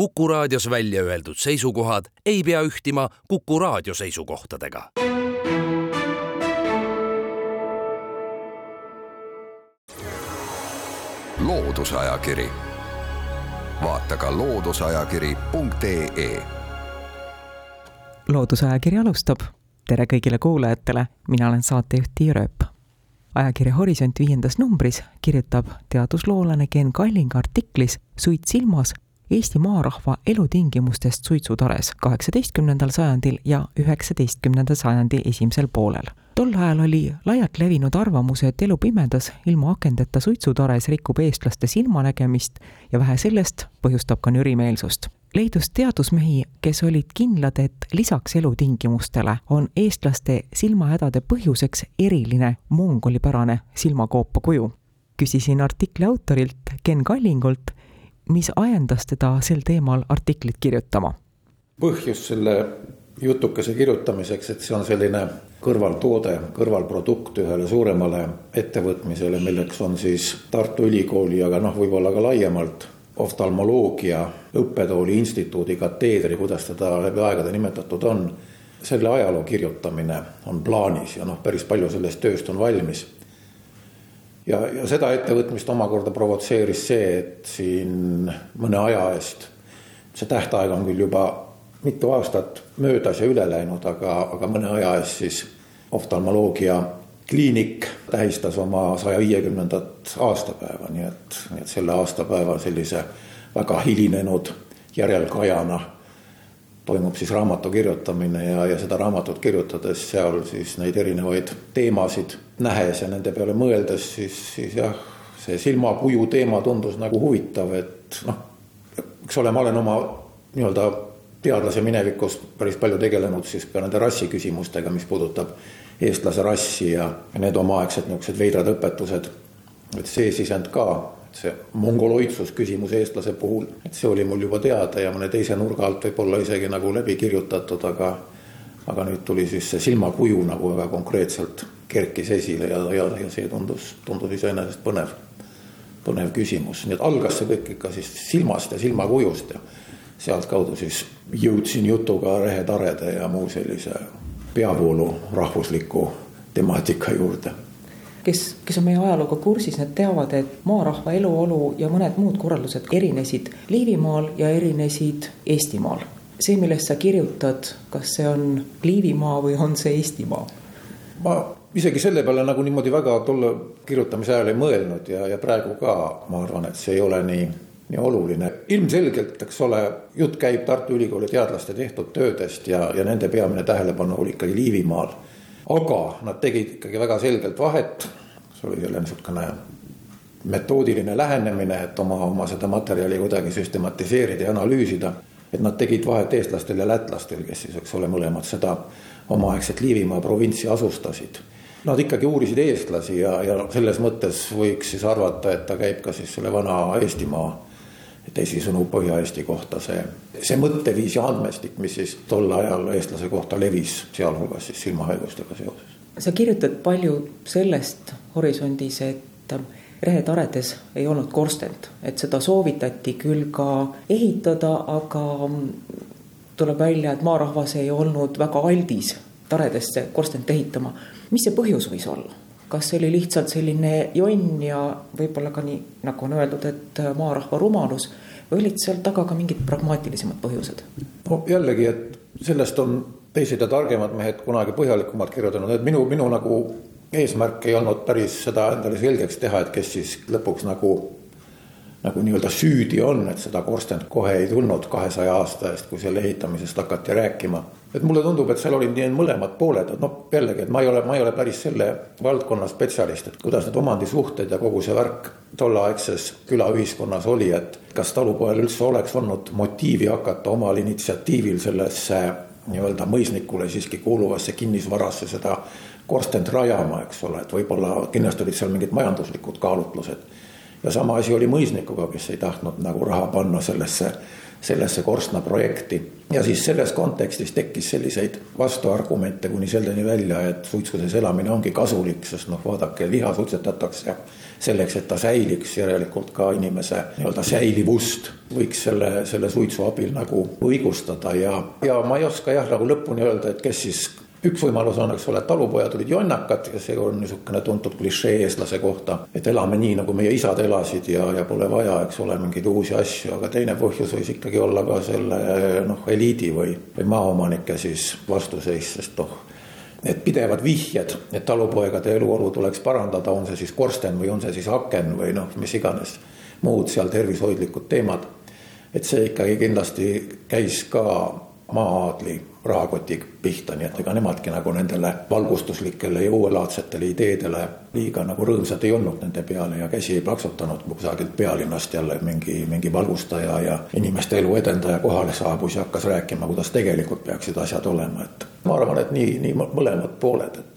Kuku raadios välja öeldud seisukohad ei pea ühtima Kuku raadio seisukohtadega. loodusajakiri, vaata ka looduseajakiri.ee. loodusajakiri alustab. tere kõigile kuulajatele, mina olen saatejuht Tiia Rööp ajakirja Horisont viiendas numbris kirjutab teadusloolane Ken Kalling artiklis Suits silmas Eesti maarahva elutingimustest suitsutares kaheksateistkümnendal sajandil ja üheksateistkümnenda sajandi esimesel poolel. tol ajal oli laialt levinud arvamus, et elu pimedas ilma akendeta suitsutares rikub eestlaste silmanägemist ja vähe sellest põhjustab ka nürimeelsust leidus teadusmehi, kes olid kindlad, et lisaks elutingimustele on eestlaste silmahädade põhjuseks eriline mongolipärane silmakoopa kuju. küsisin artikli autorilt Ken Kallingult, mis ajendas teda sel teemal artiklit kirjutama? põhjus selle jutukese kirjutamiseks, et see on selline kõrvaltoode, kõrvalprodukt ühele suuremale ettevõtmisele, milleks on siis Tartu Ülikooli, aga noh, võib-olla ka laiemalt oftalmoloogia õppetooli instituudi kateedri, kuidas teda läbi aegade nimetatud on, selle ajaloo kirjutamine on plaanis ja noh, päris palju sellest tööst on valmis. Ja, ja seda ettevõtmist omakorda provotseeris see, et siin mõne aja eest, see tähtaeg on küll juba mitu aastat möödas ja üle läinud, aga, aga mõne aja eest siis oftalmoloogia kliinik tähistas oma saja viiekümnendat aastapäeva, nii et, nii et selle aastapäeva sellise väga hilinenud järelkajana toimub siis raamatu kirjutamine ja, ja seda raamatut kirjutades seal siis neid erinevaid teemasid nähes ja nende peale mõeldes, siis, siis jah, see silmakuju teema tundus nagu huvitav, et noh, eks ole, ma olen oma nii-öelda teadlase minevikus päris palju tegelenud siis ka nende rassiküsimustega, mis puudutab eestlase rassi ja need omaaegsed niisugused veidrad õpetused. et see sisend ka, see mongoloidsus küsimus eestlase puhul, et see oli mul juba teada ja mõne teise nurga alt võib-olla isegi nagu läbi kirjutatud, aga aga nüüd tuli siis see silmakuju nagu väga konkreetselt kerkis esile ja, ja, ja see tundus, tundus iseenesest põnev, põnev küsimus, nii et algas see kõik ikka siis silmast ja silmakujust ja sealtkaudu siis jõudsin jutuga rehetarede ja muu sellise peavoolu rahvusliku temaatika juurde kes, kes on meie ajalooga kursis, need teavad, et maarahva eluolu ja mõned muud korraldused erinesid Liivimaal ja erinesid Eestimaal. see, millest sa kirjutad, kas see on Liivimaa või on see Eestimaa? ma isegi selle peale nagu niimoodi väga tolle kirjutamise ajal ei mõelnud ja, ja praegu ka ma arvan, et see ei ole nii nii oluline. ilmselgelt, eks ole, jutt käib Tartu Ülikooli teadlaste tehtud töödest ja, ja nende peamine tähelepanu oli ikkagi Liivimaal. aga nad tegid ikkagi väga selgelt vahet, see oli jälle niisugune metoodiline lähenemine, et oma, oma seda materjali kuidagi süstematiseerida ja analüüsida. et nad tegid vahet eestlastel ja lätlastel, kes siis, eks ole, mõlemad seda omaaegset Liivimaa provintsi asustasid Nad ikkagi uurisid eestlasi ja, ja selles mõttes võiks siis arvata, et ta käib ka siis selle vana Eestimaa teisisõnu Põhja-Eesti kohta see, see mõtteviis ja andmestik, mis siis tol ajal eestlase kohta levis, sealhulgas siis silmahaigustega seoses. sa kirjutad palju sellest horisondis, et rehetaredes ei olnud korstent, et seda soovitati küll ka ehitada, aga tuleb välja, et maarahvas ei olnud väga aldis taredesse korstent ehitama. mis see põhjus võis olla? kas see oli lihtsalt selline jonn ja võib-olla ka nii, nagu on öeldud, et maarahva rumalus või olid seal taga ka mingid pragmaatilisemad põhjused? no jällegi, et sellest on teised ja targemad mehed kunagi põhjalikumalt kirjutanud, et minu, minu nagu eesmärk ei olnud päris seda endale selgeks teha, et kes siis lõpuks nagu nagu nii-öelda süüdi on, et seda korstent kohe ei tulnud kahesaja aasta eest, kui selle ehitamisest hakati rääkima et mulle tundub, et seal olid nii mõlemad pooled, et noh, jällegi, et ma ei ole, ma ei ole päris selle valdkonna spetsialist, et kuidas need omandisuhted ja kogu see värk tolleaegses külaühiskonnas oli, et kas talupojal üldse oleks olnud motiivi hakata omal initsiatiivil sellesse nii-öelda mõisnikule siiski kuuluvasse kinnisvarasse seda korstent rajama, eks ole, et võib-olla kindlasti olid seal mingid majanduslikud kaalutlused. Ja sama asi oli mõisnikuga, kes ei tahtnud nagu raha panna sellesse sellesse Korstna projekti. ja siis selles kontekstis tekkis selliseid vastuargumente kuni selleni välja, et suitsudes elamine ongi kasulik, sest noh, vaadake, liha suitsetatakse selleks, et ta säiliks, järelikult ka inimese nii-öelda säilivust võiks selle, selle suitsu abil nagu õigustada ja, ja ma ei oska jah, nagu lõpuni öelda, et kes siis üks võimalus on, eks ole, talupojad olid jonnakad ja see on niisugune tuntud klišee eestlase kohta, et elame nii, nagu meie isad elasid ja, ja pole vaja, eks ole, mingeid uusi asju, aga teine põhjus võis ikkagi olla ka selle noh, eliidi või, või maaomanike siis vastuseis, sest noh, need pidevad vihjed, et talupoegade eluolu tuleks parandada, on see siis korsten või on see siis aken või noh, mis iganes muud seal tervishoidlikud teemad. et see ikkagi kindlasti käis ka maa-aadli rahakoti pihta, nii et ega nemadki nagu nendele valgustuslikele ja uuelaadsetele ideedele liiga nagu rõõmsad ei olnud nende peale ja käsi ei plaksutanud, kui kusagilt pealinnast jälle mingi, mingi valgustaja ja inimeste elu edendaja kohale saabus ja hakkas rääkima, kuidas tegelikult peaksid asjad olema, et ma arvan, et nii, nii mõlemad pooled, et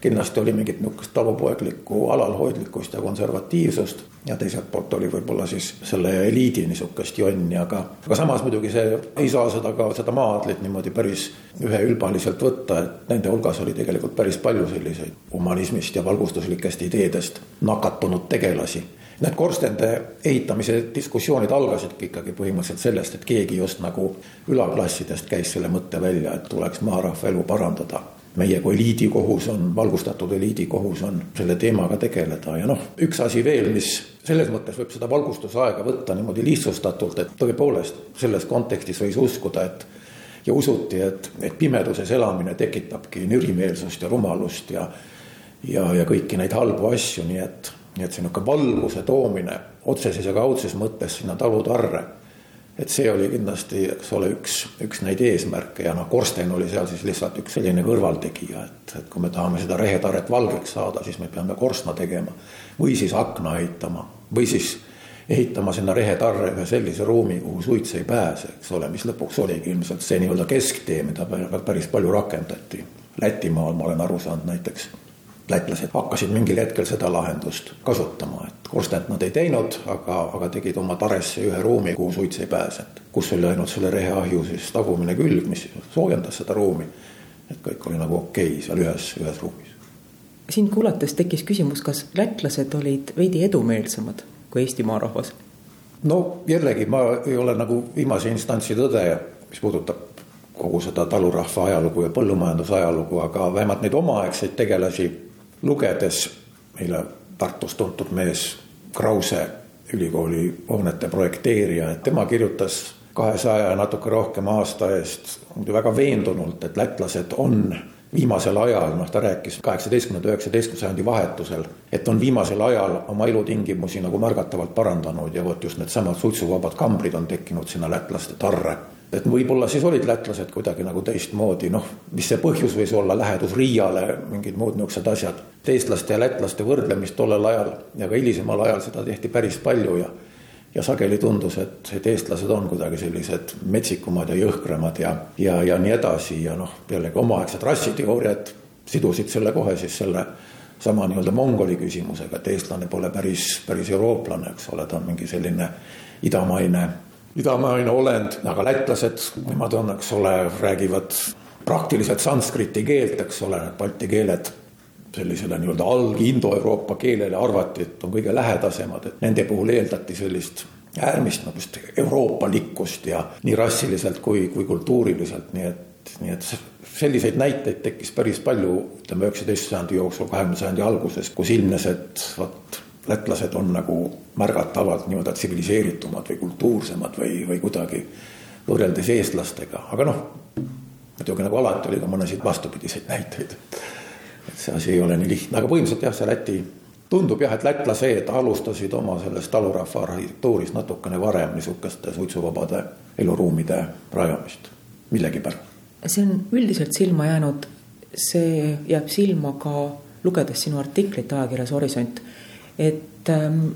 kindlasti oli mingit niisugust talupoeglikku alalhoidlikkust ja konservatiivsust. Ja teiselt poolt oli võib-olla siis selle eliidi niisugust jonni, aga, aga samas muidugi see ei saa seda ka, seda maadlit niimoodi päris üheülbaliselt võtta, et nende hulgas oli tegelikult päris palju selliseid humanismist ja valgustuslikest ideedest nakatunud tegelasi. Need korstende ehitamise diskussioonid algasidki ikkagi põhimõtteliselt sellest, et keegi just nagu ülaklassidest käis selle mõtte välja, et tuleks maarahva elu parandada meie kui eliidi kohus on, valgustatud eliidi kohus on selle teemaga tegeleda. Ja noh, üks asi veel, mis selles mõttes võib seda valgustusaega võtta niimoodi lihtsustatult, et tõepoolest selles kontekstis võis uskuda, et ja usuti, et, et pimeduses elamine tekitabki nürimeelsust ja rumalust ja ja, ja kõiki neid halbu asju, nii et, nii et see niisugune valguse toomine otseses ja kaudses mõttes sinna talutarre et see oli kindlasti, eks ole, üks, üks neid eesmärke ja noh, korsten oli seal siis lihtsalt üks selline kõrvaltegija, et, et kui me tahame seda rehetaret valgeks saada, siis me peame korstna tegema või siis akna ehitama või siis ehitama sinna rehetarre ühe sellise ruumi, kuhu suits ei pääse, eks ole, mis lõpuks oligi ilmselt see nii-öelda kesktee, mida päris palju rakendati. Lätimaal ma olen aru saanud näiteks lätlased hakkasid mingil hetkel seda lahendust kasutama, et korstent nad ei teinud, aga, aga tegid oma taresse ühe ruumi, kuhu suits ei pääsenud. kus oli ainult selle reheahju siis tagumine külg, mis soojendas seda ruumi. et kõik oli nagu okei okay seal ühes, ühes ruumis. sind kuulates tekkis küsimus, kas lätlased olid veidi edumeelsemad kui Eestimaa rahvas? no jällegi, ma ei ole nagu viimase instantsi tõdeja, mis puudutab kogu seda talurahva ajalugu ja põllumajanduse ajalugu, aga vähemalt neid omaaegseid tegelasi lugedes meile Tartus tuntud mees Krause, ülikooli hoonete projekteerija, et tema kirjutas kahesaja ja natuke rohkem aasta eest väga veendunult, et lätlased on viimasel ajal, noh, ta rääkis kaheksateistkümnenda, üheksateistkümnenda sajandi vahetusel, et on viimasel ajal oma elutingimusi nagu märgatavalt parandanud ja vot just needsamad suitsuvabad kambrid on tekkinud sinna lätlaste tarre et võib-olla siis olid lätlased kuidagi nagu teistmoodi, noh, mis see põhjus võis olla, lähedus Riiale, mingid muud niisugused asjad. eestlaste ja lätlaste võrdlemist tollel ajal ja ka hilisemal ajal seda tehti päris palju ja ja sageli tundus, et, et eestlased on kuidagi sellised metsikumad ja jõhkramad ja, ja, ja nii edasi ja noh, jällegi omaaegsed rassiteooriad sidusid selle kohe siis selle sama nii-öelda mongoli küsimusega, et eestlane pole päris, päris eurooplane, eks ole, ta on mingi selline idamaine idamaine olend, aga lätlased, nemad on, eks ole, räägivad praktiliselt sanskriti keelt, eks ole, balti keeled sellisele nii-öelda alg-indoeuroopa keelele arvati, et on kõige lähedasemad, et nende puhul eeldati sellist äärmist nagu euroopalikkust ja nii rassiliselt kui, kui kultuuriliselt, nii et, nii et selliseid näiteid tekkis päris palju, ütleme üheksateist sajandi jooksul, kahekümne sajandi alguses, kus ilmnes, et vot lätlased on nagu märgatavalt nii-öelda tsiviliseeritumad või kultuursemad või, või kuidagi võrreldes eestlastega, aga noh, muidugi nagu alati oli ka mõnesid vastupidiseid näiteid. et see asi ei ole nii lihtne, aga põhimõtteliselt jah, see Läti, tundub jah, et lätlased alustasid oma sellest talurahva arhitektuurist natukene varem niisuguste suitsuvabade eluruumide rajamist, millegipärast. see on üldiselt silma jäänud, see jääb silma ka lugedes sinu artiklit ajakirjas Horisont et ähm,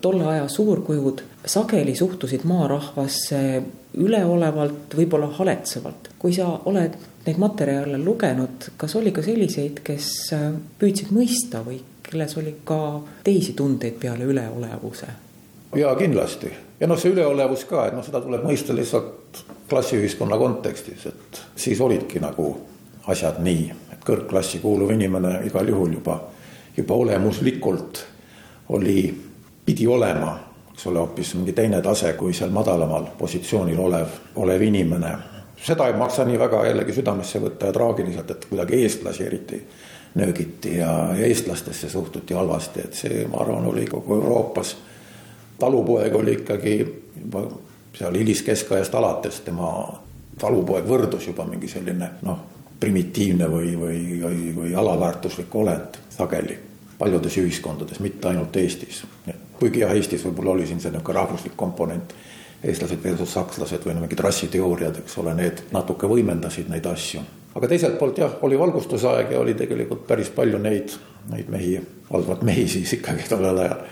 tolle aja suurkujud sageli suhtusid maarahvasse üleolevalt, võib-olla haletsevalt. kui sa oled neid materjale lugenud, kas oli ka selliseid, kes äh, püüdsid mõista või kelles oli ka teisi tundeid peale üleolevuse? jaa, kindlasti. ja noh, see üleolevus ka, et noh, seda tuleb mõista lihtsalt klassiühiskonna kontekstis, et siis olidki nagu asjad nii, et kõrgklassi kuuluv inimene igal juhul juba, juba olemuslikult oli, pidi olema, eks ole, hoopis mingi teine tase kui seal madalamal positsioonil olev, olev inimene. seda ei maksa nii väga jällegi südamesse võtta ja traagiliselt, et kuidagi eestlasi eriti nöögiti ja, eestlastesse suhtuti halvasti, et see, ma arvan, oli kogu Euroopas. talupoeg oli ikkagi juba seal hiliskeskajast alates tema talupoeg võrdus juba mingi selline noh, primitiivne või, või, või, või alaväärtuslik olend sageli paljudes ühiskondades, mitte ainult Eestis. kuigi jah, Eestis võib-olla oli siin see niisugune rahvuslik komponent, eestlased versus sakslased või mingid rassiteooriad, eks ole, need natuke võimendasid neid asju. aga teiselt poolt jah, oli valgustusaeg ja oli tegelikult päris palju neid, neid mehi, valdavalt mehi siis ikkagi tollel ajal,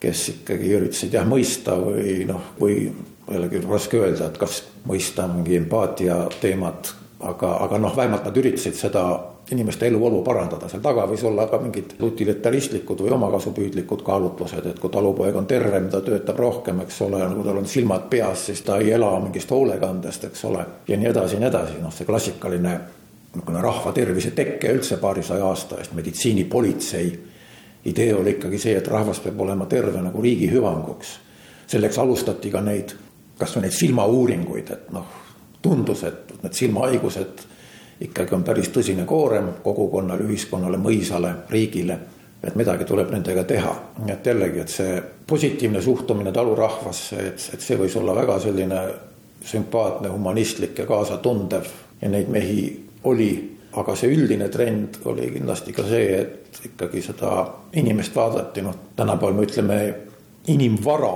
kes ikkagi üritasid jah mõista või noh, või jällegi raske öelda, et kas mõista mingi empaatia teemat, aga, aga noh, vähemalt nad üritasid seda inimeste eluolu parandada, seal taga võis olla ka mingid utilitaristlikud või omakasupüüdlikud kaalutlused, et kui talupoeg on tervem, ta töötab rohkem, eks ole, kui tal on silmad peas, siis ta ei ela mingist hoolekandest, eks ole, ja nii edasi ja nii edasi, noh, see klassikaline niisugune rahva tervise tekke üldse paarisaja aasta eest, meditsiinipolitsei idee oli ikkagi see, et rahvas peab olema terve nagu riigi hüvanguks. selleks alustati ka neid kas või neid silmauuringuid, et noh, tundus, et need silmahaigused ikkagi on päris tõsine koorem kogukonnale, ühiskonnale, mõisale, riigile. et midagi tuleb nendega teha, nii et jällegi, et see positiivne suhtumine talurahvasse, et, et see võis olla väga selline sümpaatne, humanistlik ja kaasatundev ja neid mehi oli aga see üldine trend oli kindlasti ka see, et ikkagi seda inimest vaadati, noh, tänapäeval me ütleme inimvara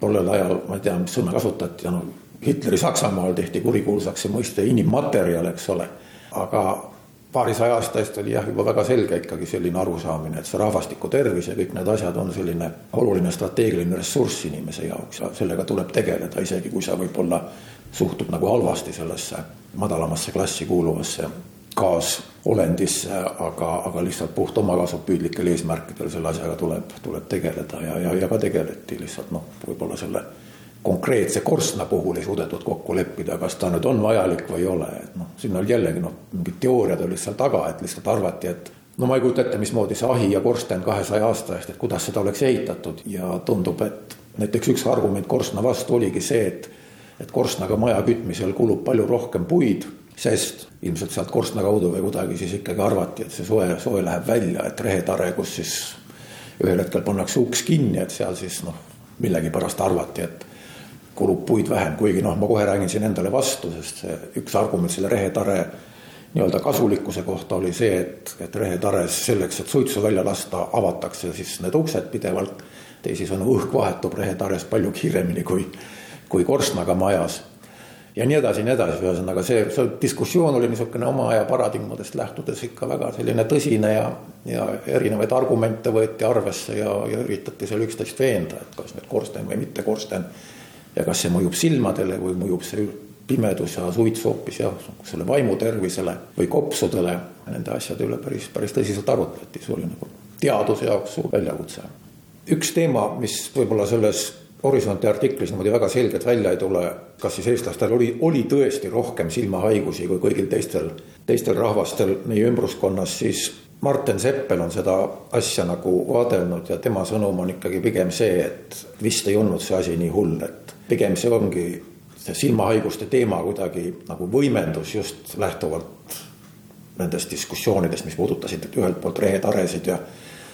tollel ajal, ma ei tea, mis sõna kasutati, no Hitleri Saksamaal tehti kurikuulsaks see mõiste inimmaterjal, eks ole. aga paarisaja aasta eest oli jah, juba väga selge ikkagi selline arusaamine, et see rahvastiku tervis ja kõik need asjad on selline oluline strateegiline ressurss inimese jaoks ja sellega tuleb tegeleda, isegi kui sa võib-olla suhtud nagu halvasti sellesse madalamasse klassi kuuluvasse kaasolendisse, aga, aga lihtsalt puht omakasupüüdlikel eesmärkidel selle asjaga tuleb, tuleb tegeleda ja, ja, ja ka tegeleti lihtsalt noh, võib-olla selle konkreetse korstna puhul ei suudetud kokku leppida, kas ta nüüd on vajalik või ei ole, et noh, siin oli jällegi noh, mingid teooriad olid seal taga, et lihtsalt arvati, et no ma ei kujuta ette, mismoodi see ahi ja korsten kahesaja aasta eest, et kuidas seda oleks ehitatud. Ja tundub, et näiteks üks argument korstna vastu oligi see, et et korstnaga maja kütmisel kulub palju rohkem puid sest ilmselt sealt korstna kaudu või kuidagi siis ikkagi arvati, et see soe, soe läheb välja, et rehetare, kus siis ühel hetkel pannakse uks kinni, et seal siis noh, millegipärast arvati, et kulub puid vähem, kuigi noh, ma kohe räägin siin endale vastu, sest see üks argument selle rehetare nii-öelda kasulikkuse kohta oli see, et, et rehetares selleks, et suitsu välja lasta, avatakse siis need uksed pidevalt. teisisõnu, õhk vahetub rehetares palju kiiremini kui, kui korstnaga majas ja nii edasi ja nii edasi, ühesõnaga see, see diskussioon oli niisugune oma aja paradigmadest lähtudes ikka väga selline tõsine ja, ja erinevaid argumente võeti arvesse ja, ja üritati seal üksteist veenda, et kas nüüd korsten või mitte korsten. Ja kas see mõjub silmadele või mõjub see pimedus ja suits hoopis jah, selle vaimu tervisele või kopsudele. Nende asjade üle päris, päris tõsiselt arutleti, see oli nagu teaduse jaoks suur väljakutse. üks teema, mis võib-olla selles Horisonti artiklis niimoodi väga selgelt välja ei tule, kas siis eestlastel oli, oli tõesti rohkem silmahaigusi kui kõigil teistel, teistel rahvastel meie ümbruskonnas, siis Martin Seppel on seda asja nagu vaadelnud ja tema sõnum on ikkagi pigem see, et vist ei olnud see asi nii hull, et pigem see ongi see silmahaiguste teema kuidagi nagu võimendus just lähtuvalt nendest diskussioonidest, mis puudutasid ühelt poolt rehetaresid ja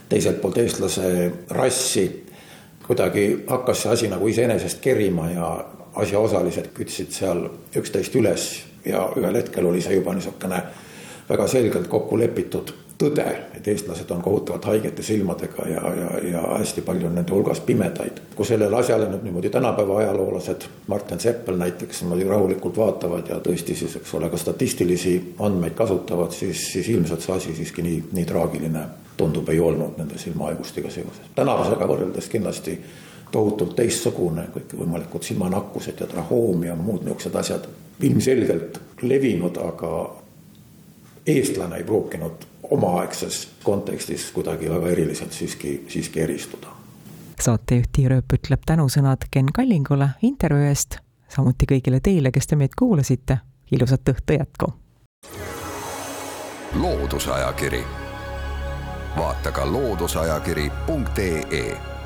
teiselt poolt eestlase rassi. Kuidagi hakkas see asi nagu iseenesest kerima ja asjaosalised kütsid seal üksteist üles ja ühel hetkel oli see juba niisugune väga selgelt kokku lepitud tõde, et eestlased on kohutavalt haigete silmadega ja, ja, ja hästi palju on nende hulgas pimedaid. kui sellele asjale nüüd niimoodi tänapäeva ajaloolased, Martin Seppel näiteks niimoodi rahulikult vaatavad ja tõesti siis, eks ole, ka statistilisi andmeid kasutavad, siis, siis ilmselt see asi siiski nii, nii traagiline tundub, ei olnud nende silmahaigustega seoses. tänavusega võrreldes kindlasti tohutult teistsugune, kõikvõimalikud silmanakkused ja trahoom ja muud niisugused asjad ilmselgelt levinud, aga eestlane ei pruukinud omaaegses kontekstis kuidagi väga eriliselt siiski, siiski eristuda. saatejuht Tiir Ööp ütleb tänusõnad Ken Kallingule intervjuu eest, samuti kõigile teile, kes te meid kuulasite. ilusat õhtu jätku. loodusajakiri vaata ka looduseajakiri.ee